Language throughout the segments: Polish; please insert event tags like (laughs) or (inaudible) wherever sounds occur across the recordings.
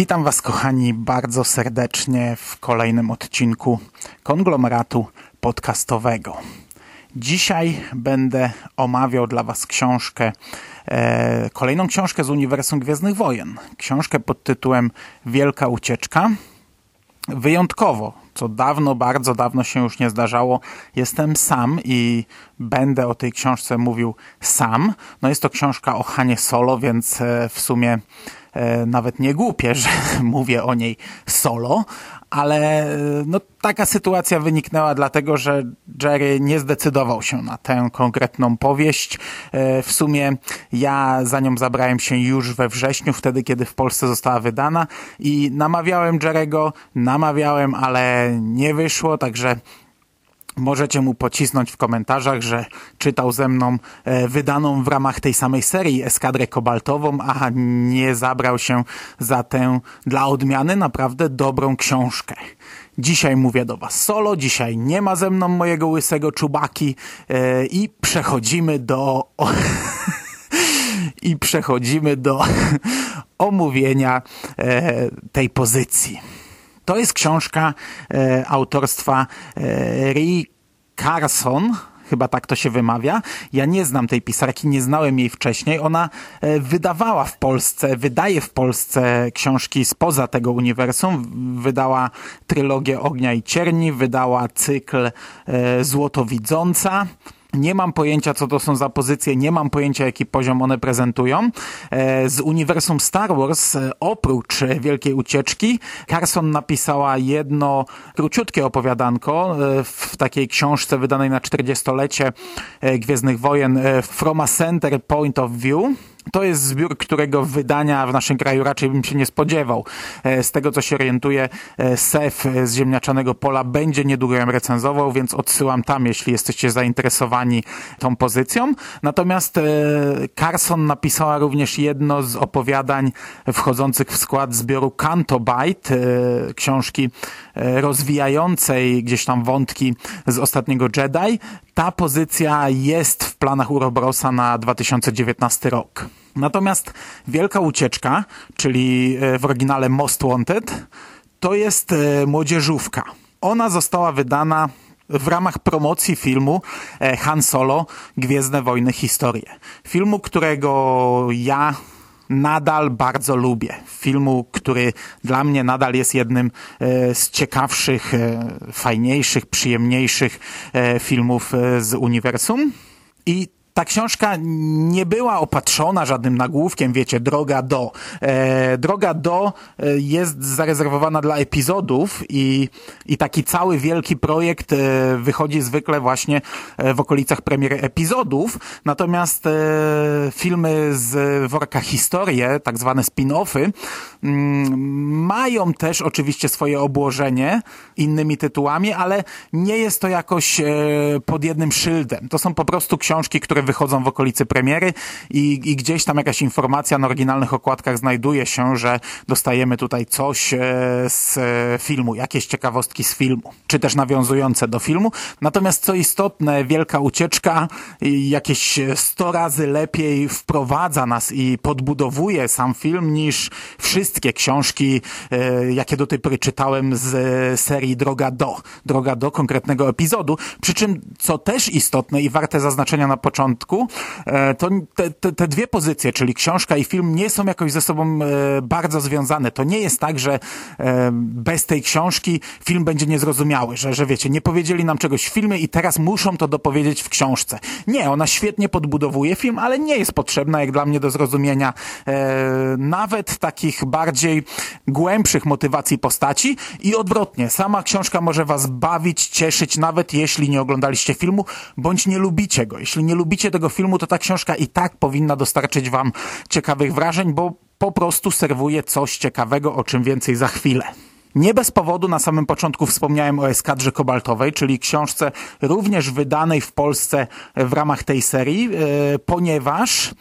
Witam Was, kochani, bardzo serdecznie w kolejnym odcinku konglomeratu podcastowego. Dzisiaj będę omawiał dla Was książkę, e, kolejną książkę z uniwersum Gwiezdnych Wojen. Książkę pod tytułem Wielka Ucieczka. Wyjątkowo, co dawno, bardzo dawno się już nie zdarzało, jestem sam i będę o tej książce mówił sam. No jest to książka o Hanie Solo, więc e, w sumie nawet nie głupie, (laughs) że mówię o niej solo, ale e, no, taka sytuacja wyniknęła dlatego, że Jerry nie zdecydował się na tę konkretną powieść. E, W sumie ja za nią zabrałem się już we wrześniu, wtedy kiedy w Polsce została wydana i namawiałem Jerego, namawiałem, ale nie wyszło, także Możecie mu pocisnąć w komentarzach, że czytał ze mną e, wydaną w ramach tej samej serii Eskadrę Kobaltową, a nie zabrał się za tę dla odmiany naprawdę dobrą książkę. Dzisiaj mówię do Was solo, dzisiaj nie ma ze mną mojego łysego czubaki e, i przechodzimy do... (laughs) I przechodzimy do (laughs) omówienia e, tej pozycji. To jest książka e, autorstwa e, Rii Carson, chyba tak to się wymawia. Ja nie znam tej pisarki, nie znałem jej wcześniej. Ona e, wydawała w Polsce, wydaje w Polsce książki spoza tego uniwersum. Wydała trylogię Ognia i Cierni, wydała cykl e, Złotowidząca. Nie mam pojęcia, co to są za pozycje, nie mam pojęcia, jaki poziom one prezentują. E, Z uniwersum Star Wars, e, oprócz Wielkiej Ucieczki, Carson napisała jedno króciutkie opowiadanko e, w takiej książce wydanej na 40-lecie e, Gwiezdnych Wojen From a Center Point of View. To jest zbiór, którego wydania w naszym kraju raczej bym się nie spodziewał. E, Z tego, co się orientuję, e, Sef z Ziemniaczanego Pola będzie niedługo ją recenzował, więc odsyłam tam, jeśli jesteście zainteresowani tą pozycją. Natomiast e, Carson napisała również jedno z opowiadań wchodzących w skład zbioru Canto Bite, książki rozwijającej gdzieś tam wątki z ostatniego Jedi. Ta pozycja jest w planach Urobrosa na 2019 rok. Natomiast Wielka Ucieczka, czyli e, w oryginale Most Wanted, to jest e, młodzieżówka. Ona została wydana w ramach promocji filmu e, Han Solo Gwiezdne Wojny Historie. Filmu, którego ja nadal bardzo lubię. Filmu, który dla mnie nadal jest jednym e, z ciekawszych, e, fajniejszych, przyjemniejszych e, filmów z uniwersum. I ta książka nie była opatrzona żadnym nagłówkiem, wiecie, droga do. E, droga do e, jest zarezerwowana dla epizodów i, i taki cały wielki projekt e, wychodzi zwykle właśnie e, w okolicach premiery epizodów. Natomiast e, filmy z worka historie, tak zwane spin-offy, mm, mają też oczywiście swoje obłożenie innymi tytułami, ale nie jest to jakoś e, pod jednym szyldem. To są po prostu książki, które wychodzą w okolicy premiery i, i gdzieś tam jakaś informacja na oryginalnych okładkach znajduje się, że dostajemy tutaj coś e, z e, filmu, jakieś ciekawostki z filmu, czy też nawiązujące do filmu. Natomiast co istotne, Wielka Ucieczka jakieś 100 razy lepiej wprowadza nas i podbudowuje sam film niż wszystkie książki, e, jakie do tej pory czytałem z serii Droga do. Droga do konkretnego epizodu. Przy czym, co też istotne i warte zaznaczenia na początku, e, to te, te, te dwie pozycje, czyli książka i film, nie są jakoś ze sobą e, bardzo związane. To nie jest tak, że e, bez tej książki film będzie niezrozumiały, że, że wiecie, nie powiedzieli nam czegoś w filmie i teraz muszą to dopowiedzieć w książce. Nie, ona świetnie podbudowuje film, ale nie jest potrzebna jak dla mnie do zrozumienia nawet takich bardziej głębszych motywacji postaci i odwrotnie. Sama książka może was bawić, cieszyć, nawet jeśli nie oglądaliście filmu, bądź nie lubicie go. Jeśli nie lubicie tego filmu, to ta książka i tak powinna dostarczyć wam ciekawych wrażeń, bo po prostu serwuje coś ciekawego, o czym więcej za chwilę. Nie bez powodu na samym początku wspomniałem o eskadrze kobaltowej, czyli książce również wydanej w Polsce w ramach tej serii, e, ponieważ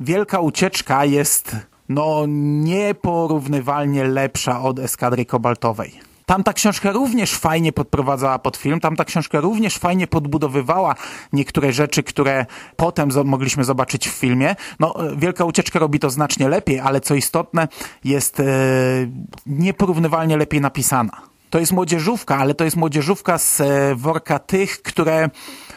Wielka Ucieczka jest no nieporównywalnie lepsza od eskadry kobaltowej. Tamta książka również fajnie podprowadzała pod film, tamta książka również fajnie podbudowywała niektóre rzeczy, które potem mogliśmy zobaczyć w filmie. No, Wielka Ucieczka robi to znacznie lepiej, ale co istotne, jest e, nieporównywalnie lepiej napisana. To jest młodzieżówka, ale to jest młodzieżówka z e, worka tych, które E,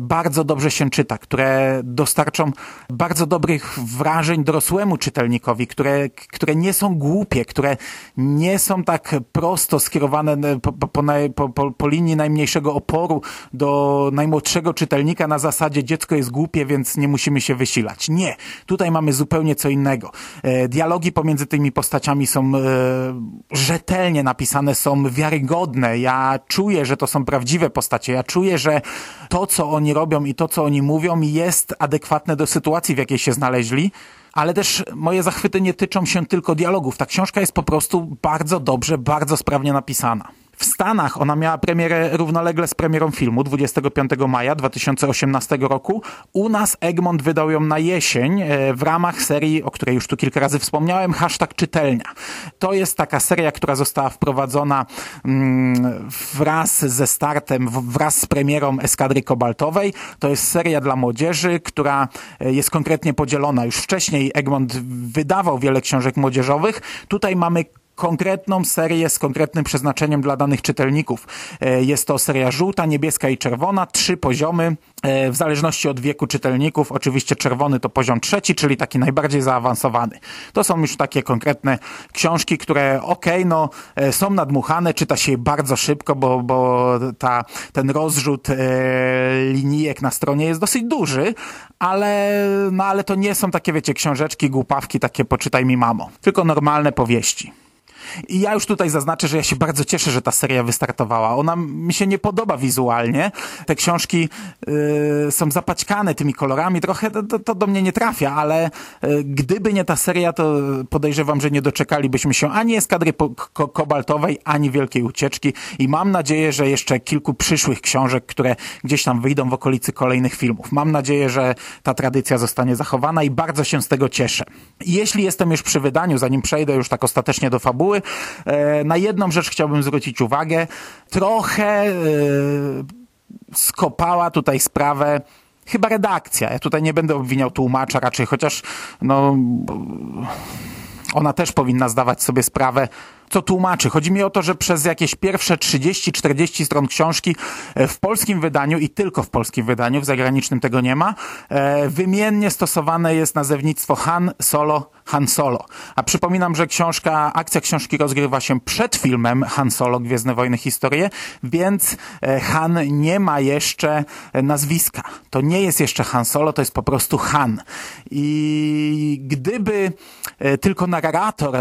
bardzo dobrze się czyta, które dostarczą bardzo dobrych wrażeń dorosłemu czytelnikowi, które, które nie są głupie, które nie są tak prosto skierowane po, po, po, po, po linii najmniejszego oporu do najmłodszego czytelnika na zasadzie dziecko jest głupie, więc nie musimy się wysilać. Nie. Tutaj mamy zupełnie co innego. E, dialogi pomiędzy tymi postaciami są e, rzetelnie napisane, są wiarygodne. Ja czuję, że to są prawdziwe postacie. Ja czuję, że to, co oni robią i to, co oni mówią, jest adekwatne do sytuacji, w jakiej się znaleźli. Ale też moje zachwyty nie tyczą się tylko dialogów. Ta książka jest po prostu bardzo dobrze, bardzo sprawnie napisana. W Stanach ona miała premierę równolegle z premierą filmu 25 maja 2018 roku. U nas Egmont wydał ją na jesień e, w ramach serii, o której już tu kilka razy wspomniałem, hashtag czytelnia. To jest taka seria, która została wprowadzona mm, wraz ze startem, wraz z premierą Eskadry Kobaltowej. To jest seria dla młodzieży, która e, jest konkretnie podzielona. Już wcześniej Egmont wydawał wiele książek młodzieżowych. Tutaj mamy konkretną serię z konkretnym przeznaczeniem dla danych czytelników. E, jest to seria żółta, niebieska i czerwona, trzy poziomy e, w zależności od wieku czytelników. Oczywiście czerwony to poziom trzeci, czyli taki najbardziej zaawansowany. To są już takie konkretne książki, które okej, okay, no e, są nadmuchane, czyta się je bardzo szybko, bo, bo ta, ten rozrzut linijek na stronie jest dosyć duży, ale, no, ale to nie są takie, wiecie, książeczki, głupawki, takie poczytaj mi mamo, tylko normalne powieści. I ja już tutaj zaznaczę, że ja się bardzo cieszę, że ta seria wystartowała. Ona mi się nie podoba wizualnie. Te książki y, są zapaćkane tymi kolorami, trochę to, to, do mnie nie trafia, ale y, gdyby nie ta seria, to podejrzewam, że nie doczekalibyśmy się ani eskadry ko kobaltowej, ani wielkiej ucieczki i mam nadzieję, że jeszcze kilku przyszłych książek, które gdzieś tam wyjdą w okolicy kolejnych filmów. Mam nadzieję, że ta tradycja zostanie zachowana i bardzo się z tego cieszę. Jeśli jestem już przy wydaniu, zanim przejdę już tak ostatecznie do fabuły, E, na jedną rzecz chciałbym zwrócić uwagę. Trochę e, skopała tutaj sprawę chyba redakcja. Ja tutaj nie będę obwiniał tłumacza raczej, chociaż no ona też powinna zdawać sobie sprawę, co tłumaczy. Chodzi mi o to, że przez jakieś pierwsze 30-40 stron książki e, w polskim wydaniu i tylko w polskim wydaniu, w zagranicznym tego nie ma, wymiennie stosowane jest nazewnictwo Han Solo Han Solo. A przypominam, że książka, akcja książki rozgrywa się przed filmem Han Solo, Gwiezdne Wojny Historie, więc e, Han nie ma jeszcze e, nazwiska. To nie jest jeszcze Han Solo, to jest po prostu Han. I gdyby e, tylko narrator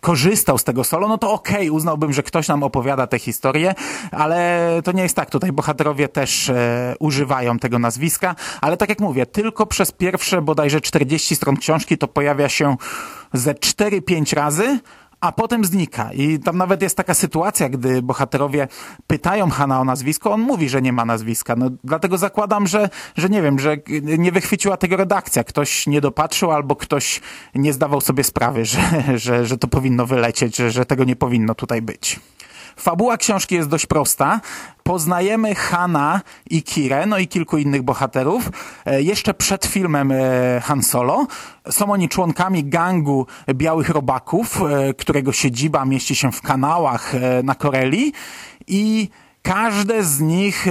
korzystał z tego solo, no to okej, okay, uznałbym, że ktoś nam opowiada tę historię, ale to nie jest tak. Tutaj bohaterowie też używają tego nazwiska, ale tak jak mówię, tylko przez pierwsze bodajże 40 stron książki to pojawia się ze 4-5 razy, a potem znika. I tam nawet jest taka sytuacja, gdy bohaterowie pytają Hana o nazwisko, on mówi, że nie ma nazwiska. No, dlatego zakładam, że, że nie wiem, że nie wychwyciła tego redakcja. Ktoś nie dopatrzył albo ktoś nie zdawał sobie sprawy, że, że, że to powinno wylecieć, że, że tego nie powinno tutaj być. Fabuła książki jest dość prosta. Poznajemy Hana i Kirę, no i kilku innych bohaterów. E, jeszcze przed filmem e, Han Solo. Są oni członkami gangu białych robaków, e, którego siedziba mieści się w kanałach na Koreli i każde z nich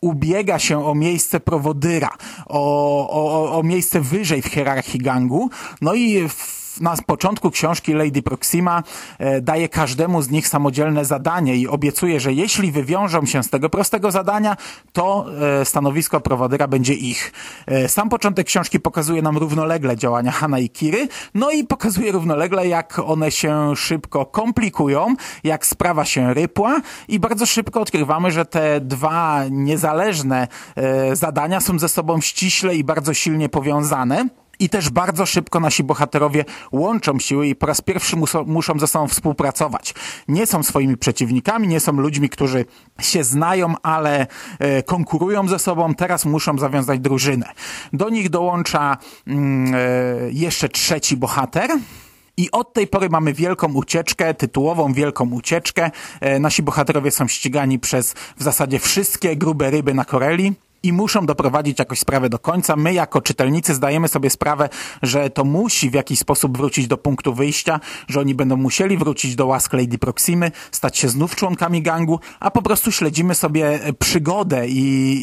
ubiega się o miejsce prowodyra, o, o, o miejsce wyżej w hierarchii gangu. No i w na początku książki Lady Proxima e, daje każdemu z nich samodzielne zadanie i obiecuje, że jeśli wywiążą się z tego prostego zadania, to e, stanowisko prowadera będzie ich. E, sam początek książki pokazuje nam równolegle działania Hana i Kiry, no i pokazuje równolegle, jak one się szybko komplikują, jak sprawa się rypła i bardzo szybko odkrywamy, że te dwa niezależne zadania są ze sobą ściśle i bardzo silnie powiązane. I też bardzo szybko nasi bohaterowie łączą siły i po raz pierwszy muszą, muszą ze sobą współpracować. Nie są swoimi przeciwnikami, nie są ludźmi, którzy się znają, ale e, konkurują ze sobą. Teraz muszą zawiązać drużynę. Do nich dołącza mm, e, jeszcze trzeci bohater. I od tej pory mamy wielką ucieczkę, tytułową wielką ucieczkę. E, nasi bohaterowie są ścigani przez w zasadzie wszystkie grube ryby na Koreli i muszą doprowadzić jakoś sprawę do końca. My jako czytelnicy zdajemy sobie sprawę, że to musi w jakiś sposób wrócić do punktu wyjścia, że oni będą musieli wrócić do łask Lady Proximy, stać się znów członkami gangu, a po prostu śledzimy sobie przygodę i,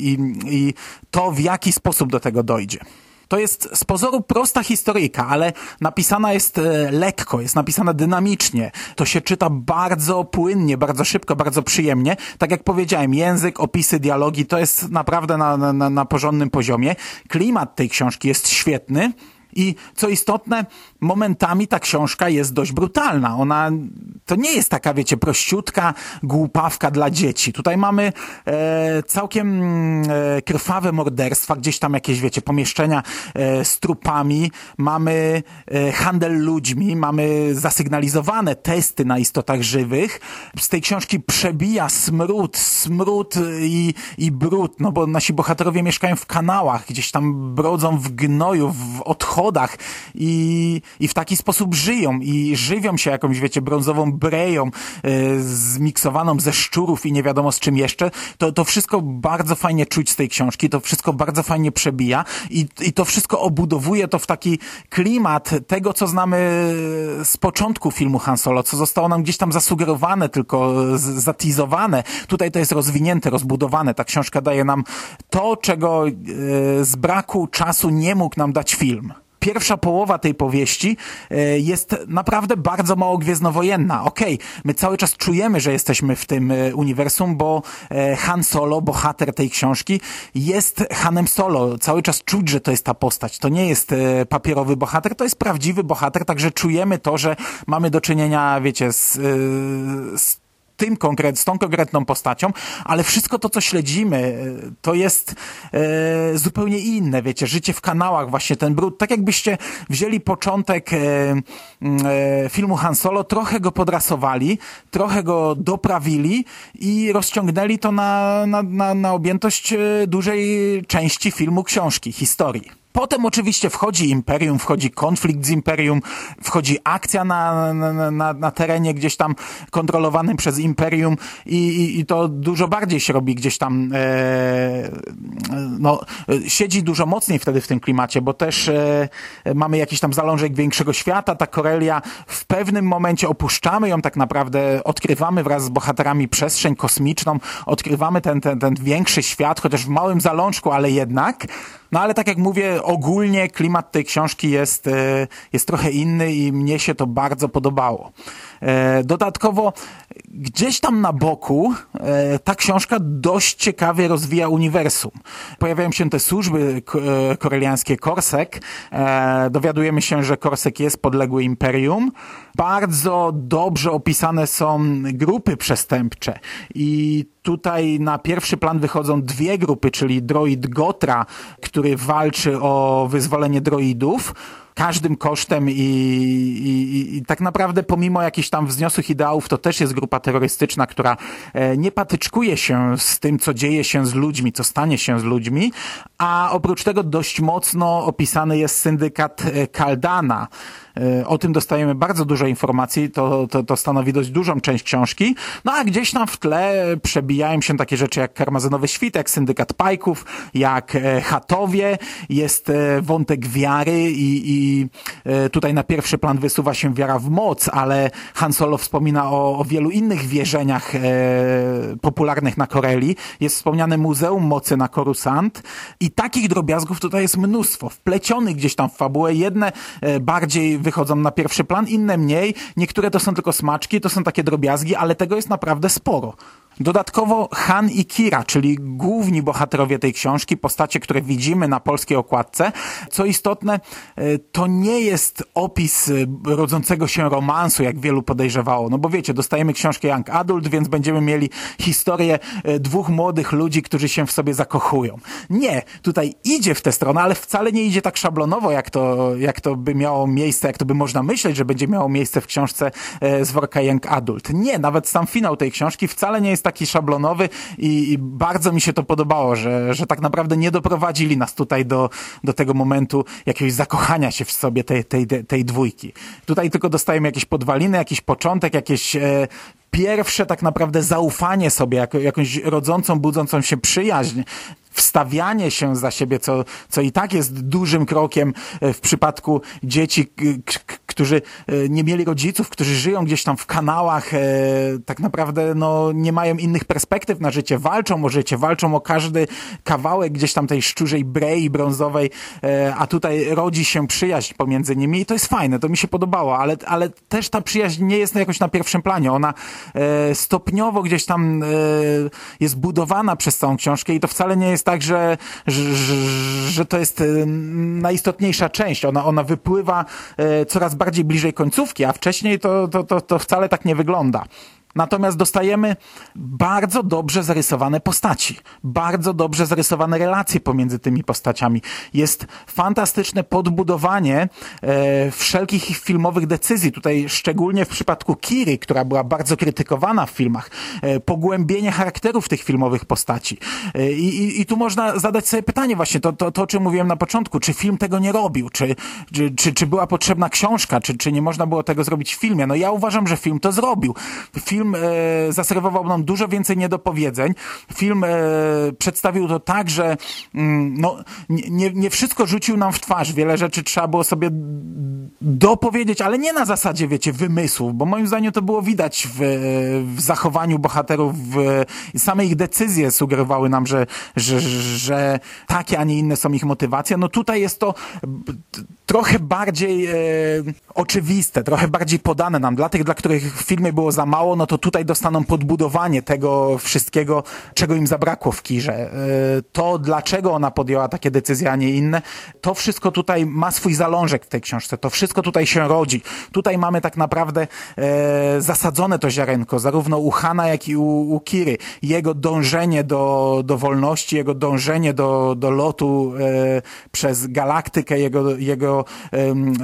i, i to, w jaki sposób do tego dojdzie. To jest z pozoru prosta historyjka, ale napisana jest e, lekko, jest napisana dynamicznie. To się czyta bardzo płynnie, bardzo szybko, bardzo przyjemnie. Tak jak powiedziałem, język, opisy, dialogi to jest naprawdę na, na, na porządnym poziomie. Klimat tej książki jest świetny. I co istotne, momentami ta książka jest dość brutalna. Ona to nie jest taka, wiecie, prościutka głupawka dla dzieci. Tutaj mamy e, całkiem e, krwawe morderstwa, gdzieś tam jakieś, wiecie, pomieszczenia e, z trupami, mamy e, handel ludźmi, mamy zasygnalizowane testy na istotach żywych. Z tej książki przebija smród, smród i, i brud, no bo nasi bohaterowie mieszkają w kanałach, gdzieś tam brodzą w gnoju, w odchodach i, i w taki sposób żyją i żywią się jakąś, wiecie, brązową breją e, zmiksowaną ze szczurów i nie wiadomo z czym jeszcze. To, to wszystko bardzo fajnie czuć z tej książki, to wszystko bardzo fajnie przebija i, i to wszystko obudowuje to w taki klimat tego, co znamy z początku filmu Han Solo, co zostało nam gdzieś tam zasugerowane, tylko zatizowane. Tutaj to jest rozwinięte, rozbudowane. Ta książka daje nam to, czego e, z braku czasu nie mógł nam dać film pierwsza połowa tej powieści e, jest naprawdę bardzo mało gwiezdnowojenna. Okej, okay, my cały czas czujemy, że jesteśmy w tym e, uniwersum, bo e, Han Solo, bohater tej książki, jest Hanem Solo. Cały czas czuć, że to jest ta postać. To nie jest papierowy bohater, to jest prawdziwy bohater, także czujemy to, że mamy do czynienia, wiecie, z, z tym konkret, z tą konkretną postacią, ale wszystko to, co śledzimy, e, to jest e, zupełnie inne, wiecie, życie w kanałach, właśnie ten brud, tak jakbyście wzięli początek e, e, filmu Han Solo, trochę go podrasowali, trochę go doprawili i rozciągnęli to na, na, na, na objętość e, dużej części filmu, książki, historii. Potem oczywiście wchodzi Imperium, wchodzi konflikt z Imperium, wchodzi akcja na, na, na, na terenie gdzieś tam kontrolowanym przez Imperium i, i, i, to dużo bardziej się robi gdzieś tam, e, no, siedzi dużo mocniej wtedy w tym klimacie, bo też e, mamy jakiś tam zalążek większego świata, ta Korelia w pewnym momencie opuszczamy ją tak naprawdę, odkrywamy wraz z bohaterami przestrzeń kosmiczną, odkrywamy ten, ten, ten większy świat, chociaż w małym zalążku, ale jednak, no ale tak jak mówię, ogólnie klimat tej książki jest, e, jest trochę inny i mnie się to bardzo podobało. E, dodatkowo gdzieś tam na boku e, ta książka dość ciekawie rozwija uniwersum. Pojawiają się te służby koreliańskie Korsek. Dowiadujemy się, że Korsek jest podległy imperium. Bardzo dobrze opisane są grupy przestępcze i tutaj na pierwszy plan wychodzą dwie grupy, czyli droid Gotra, który walczy o wyzwolenie droidów, każdym kosztem i, i, i, tak naprawdę pomimo jakichś tam wzniosłych ideałów, to też jest grupa terrorystyczna, która e, nie patyczkuje się z tym, co dzieje się z ludźmi, co stanie się z ludźmi, a oprócz tego dość mocno opisany jest syndykat Kaldana, e, E, o tym dostajemy bardzo dużo informacji, to, to, to stanowi dość dużą część książki. No a gdzieś tam w tle przebijają się takie rzeczy jak Karmazynowy Świtek, Syndykat Pajków, jak e, Chatowie, jest e, wątek wiary i, i tutaj na pierwszy plan wysuwa się wiara w moc, ale Han Solo wspomina o, o wielu innych wierzeniach e, popularnych na Koreli. Jest wspomniane Muzeum Mocy na Korusant takich drobiazgów tutaj jest mnóstwo, wplecionych gdzieś tam w fabułę. Jedne e, bardziej wychodzą na pierwszy plan, inne mniej. Niektóre to są tylko smaczki, to są takie drobiazgi, ale tego jest naprawdę sporo. Dodatkowo Han i Kira, czyli główni bohaterowie tej książki, postacie, które widzimy na polskiej okładce. Co istotne, e, to nie jest opis e, rodzącego się romansu, jak wielu podejrzewało. No bo wiecie, dostajemy książkę Young Adult, więc będziemy mieli historię e, dwóch młodych ludzi, którzy się w sobie zakochują. Nie, tutaj idzie w tę stronę, ale wcale nie idzie tak szablonowo, jak to, jak to by miało miejsce, jak to by można myśleć, że będzie miało miejsce w książce z worka Young Adult. Nie, nawet sam finał tej książki wcale nie jest taki szablonowy i, i, bardzo mi się to podobało, że, że tak naprawdę nie doprowadzili nas tutaj do, do tego momentu jakiegoś zakochania się w sobie tej, tej, tej dwójki. Tutaj tylko dostajemy jakieś podwaliny, jakiś początek, jakieś e, pierwsze tak naprawdę zaufanie sobie, jako, jakąś rodzącą, budzącą się przyjaźń, wstawianie się za siebie, co, co i tak jest dużym krokiem e, w przypadku dzieci, którzy e, nie mieli rodziców, którzy żyją gdzieś tam w kanałach, e, tak naprawdę no, nie mają innych perspektyw na życie, walczą o życie, walczą o każdy kawałek gdzieś tam tej szczurzej brei brązowej, a tutaj rodzi się przyjaźń pomiędzy nimi i to jest fajne, to mi się podobało, ale, ale też ta przyjaźń nie jest jakoś na pierwszym planie, ona stopniowo gdzieś tam jest budowana przez całą książkę i to wcale nie jest tak, że, że, że to jest e, najistotniejsza część. Ona, ona wypływa e, coraz bardziej bliżej końcówki, a wcześniej to, to, to, to wcale tak nie wygląda. Natomiast dostajemy bardzo dobrze zarysowane postaci, bardzo dobrze zarysowane relacje pomiędzy tymi postaciami. Jest fantastyczne podbudowanie e, wszelkich filmowych decyzji. Tutaj szczególnie w przypadku Kiry, która była bardzo krytykowana w filmach, e, pogłębienie charakterów tych filmowych postaci. E, i, I tu można zadać sobie pytanie właśnie, to, to, to o czym mówiłem na początku, czy film tego nie robił, czy, czy, czy, czy była potrzebna książka, czy, czy nie można było tego zrobić w filmie. No ja uważam, że film to zrobił. Film film e, zaserwował nam dużo więcej niedopowiedzeń. Film e, przedstawił to tak, że mm, no, nie, nie wszystko rzucił nam w twarz. Wiele rzeczy trzeba było sobie dopowiedzieć, ale nie na zasadzie, wiecie, wymysłów, bo moim zdaniem to było widać w, w zachowaniu bohaterów, w, same ich decyzje sugerowały nam, że, że, że takie, a nie inne są ich motywacje. No tutaj jest to trochę bardziej e, oczywiste, trochę bardziej podane nam. Dla tych, dla których w filmie było za mało, no to tutaj dostaną podbudowanie tego wszystkiego, czego im zabrakło w Kirze. E, to, dlaczego ona podjęła takie decyzje, a nie inne, to wszystko tutaj ma swój zalążek w tej książce. To wszystko tutaj się rodzi. Tutaj mamy tak naprawdę e, zasadzone to ziarenko, zarówno u Hana, jak i u, u Kiry. Jego dążenie do, do wolności, jego dążenie do, do lotu e, przez galaktykę, jego, jego e,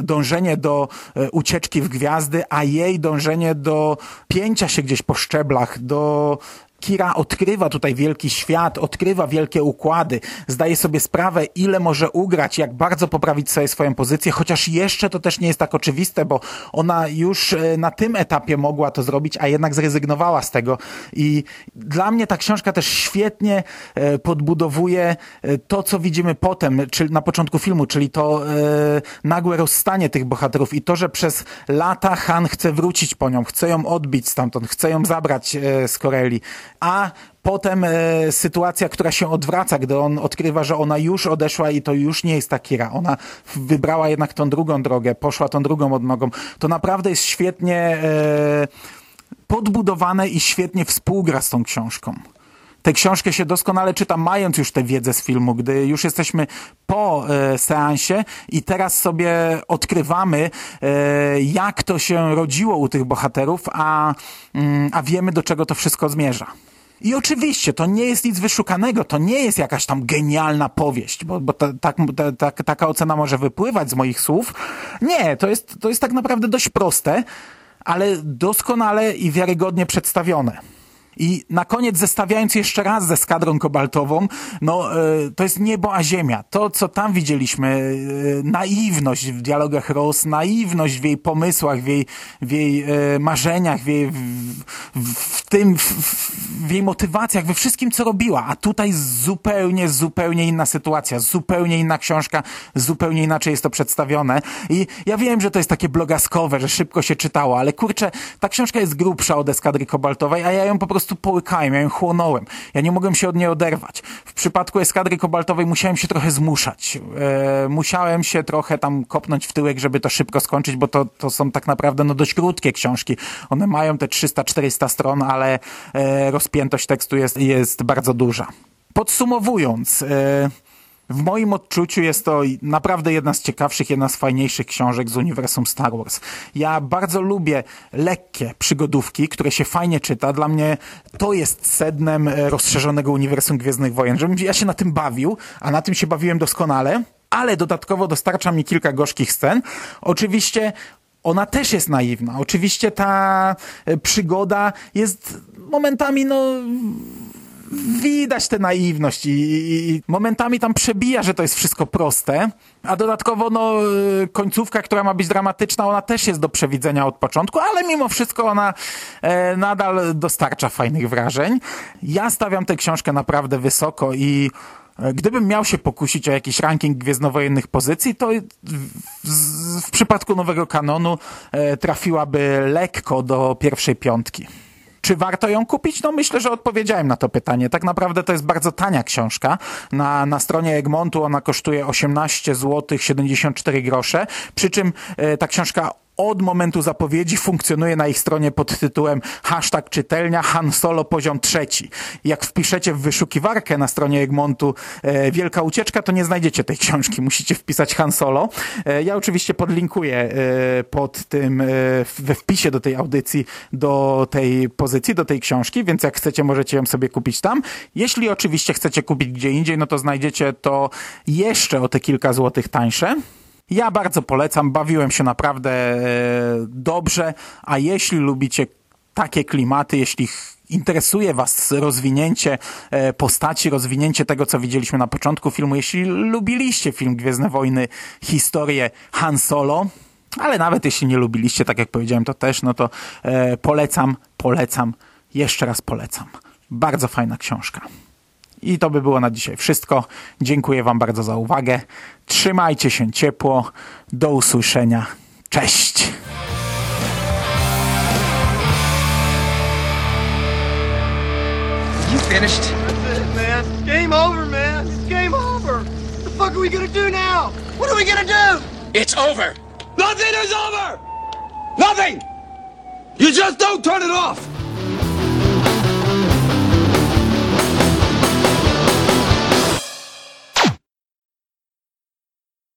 dążenie do e, ucieczki w gwiazdy, a jej dążenie do pięcia się gdzieś po szczeblach, do Kira odkrywa tutaj wielki świat, odkrywa wielkie układy, zdaje sobie sprawę, ile może ugrać, jak bardzo poprawić sobie swoją pozycję, chociaż jeszcze to też nie jest tak oczywiste, bo ona już e, na tym etapie mogła to zrobić, a jednak zrezygnowała z tego. I dla mnie ta książka też świetnie e, podbudowuje e, to, co widzimy potem, czyli na początku filmu, czyli to nagłe rozstanie tych bohaterów i to, że przez lata Han chce wrócić po nią, chce ją odbić stamtąd, chce ją zabrać z Koreli a potem e, sytuacja, która się odwraca, gdy on odkrywa, że ona już odeszła i to już nie jest ta Kira. Ona wybrała jednak tą drugą drogę, poszła tą drugą odnogą. To naprawdę jest świetnie e, podbudowane i świetnie współgra z tą książką. Tę książkę się doskonale czyta, mając już tę wiedzę z filmu, gdy już jesteśmy po e, seansie i teraz sobie odkrywamy, e, jak to się rodziło u tych bohaterów, a, mm, a wiemy, do czego to wszystko zmierza. I oczywiście to nie jest nic wyszukanego, to nie jest jakaś tam genialna powieść, bo, bo ta, ta, ta, taka ocena może wypływać z moich słów. Nie, to jest, to jest tak naprawdę dość proste, ale doskonale i wiarygodnie przedstawione. I na koniec zestawiając jeszcze raz ze skadrą kobaltową, no e, to jest niebo a ziemia. To, co tam widzieliśmy, e, naiwność w dialogach Rose, naiwność w jej pomysłach, w jej, w jej e, marzeniach, w jej, w, w tym, w, w jej motywacjach, we wszystkim, co robiła. A tutaj zupełnie, zupełnie inna sytuacja, zupełnie inna książka, zupełnie inaczej jest to przedstawione. I ja wiem, że to jest takie blogaskowe, że szybko się czytało, ale kurczę, ta książka jest grubsza od Eskadry Kobaltowej, a ja ją po prostu prostu połykałem, ja ją chłonąłem. Ja nie mogłem się od niej oderwać. W przypadku Eskadry Kobaltowej musiałem się trochę zmuszać. E, musiałem się trochę tam kopnąć w tyłek, żeby to szybko skończyć, bo to, to są tak naprawdę no, dość krótkie książki. One mają te 300-400 stron, ale e, rozpiętość tekstu jest, jest bardzo duża. Podsumowując, e, w moim odczuciu jest to naprawdę jedna z ciekawszych, jedna z fajniejszych książek z uniwersum Star Wars. Ja bardzo lubię lekkie przygodówki, które się fajnie czyta. Dla mnie to jest sednem e, rozszerzonego uniwersum Gwiezdnych Wojen, żebym ja się na tym bawił, a na tym się bawiłem doskonale, ale dodatkowo dostarcza mi kilka gorzkich scen. Oczywiście ona też jest naiwna. Oczywiście ta e, przygoda jest momentami, no widać tę naiwność i, i, i, momentami tam przebija, że to jest wszystko proste, a dodatkowo no, końcówka, która ma być dramatyczna, ona też jest do przewidzenia od początku, ale mimo wszystko ona e, nadal dostarcza fajnych wrażeń. Ja stawiam tę książkę naprawdę wysoko i e, Gdybym miał się pokusić o jakiś ranking gwiezdnowojennych pozycji, to w, w przypadku nowego kanonu e, trafiłaby lekko do pierwszej piątki. Czy warto ją kupić? No myślę, że odpowiedziałem na to pytanie. Tak naprawdę to jest bardzo tania książka. Na, na stronie Egmontu ona kosztuje 18 zł 74 grosze, przy czym e, ta książka od momentu zapowiedzi funkcjonuje na ich stronie pod tytułem hashtag czytelnia Han Solo poziom trzeci. Jak wpiszecie w wyszukiwarkę na stronie Egmontu e, Wielka Ucieczka, to nie znajdziecie tej książki. Musicie wpisać Han Solo. E, ja oczywiście podlinkuję e, pod tym, e, we wpisie do tej audycji, do tej pozycji, do tej książki, więc jak chcecie, możecie ją sobie kupić tam. Jeśli oczywiście chcecie kupić gdzie indziej, no to znajdziecie to jeszcze o te kilka złotych tańsze. Ja bardzo polecam, bawiłem się naprawdę e, dobrze, a jeśli lubicie takie klimaty, jeśli interesuje Was rozwinięcie e, postaci, rozwinięcie tego, co widzieliśmy na początku filmu, jeśli lubiliście film Gwiezdne Wojny, historię Han Solo, ale nawet jeśli nie lubiliście, tak jak powiedziałem, to też, no to e, polecam, polecam, jeszcze raz polecam. Bardzo fajna książka. I to by było na dzisiaj wszystko. Dziękuję Wam bardzo za uwagę. Trzymajcie się ciepło. Do usłyszenia. Cześć! You finished? That's it, man. Game over, man. It's game over. What the fuck are we gonna do now? What are we gonna do? It's over. Nothing is over! Nothing! You just don't turn it off!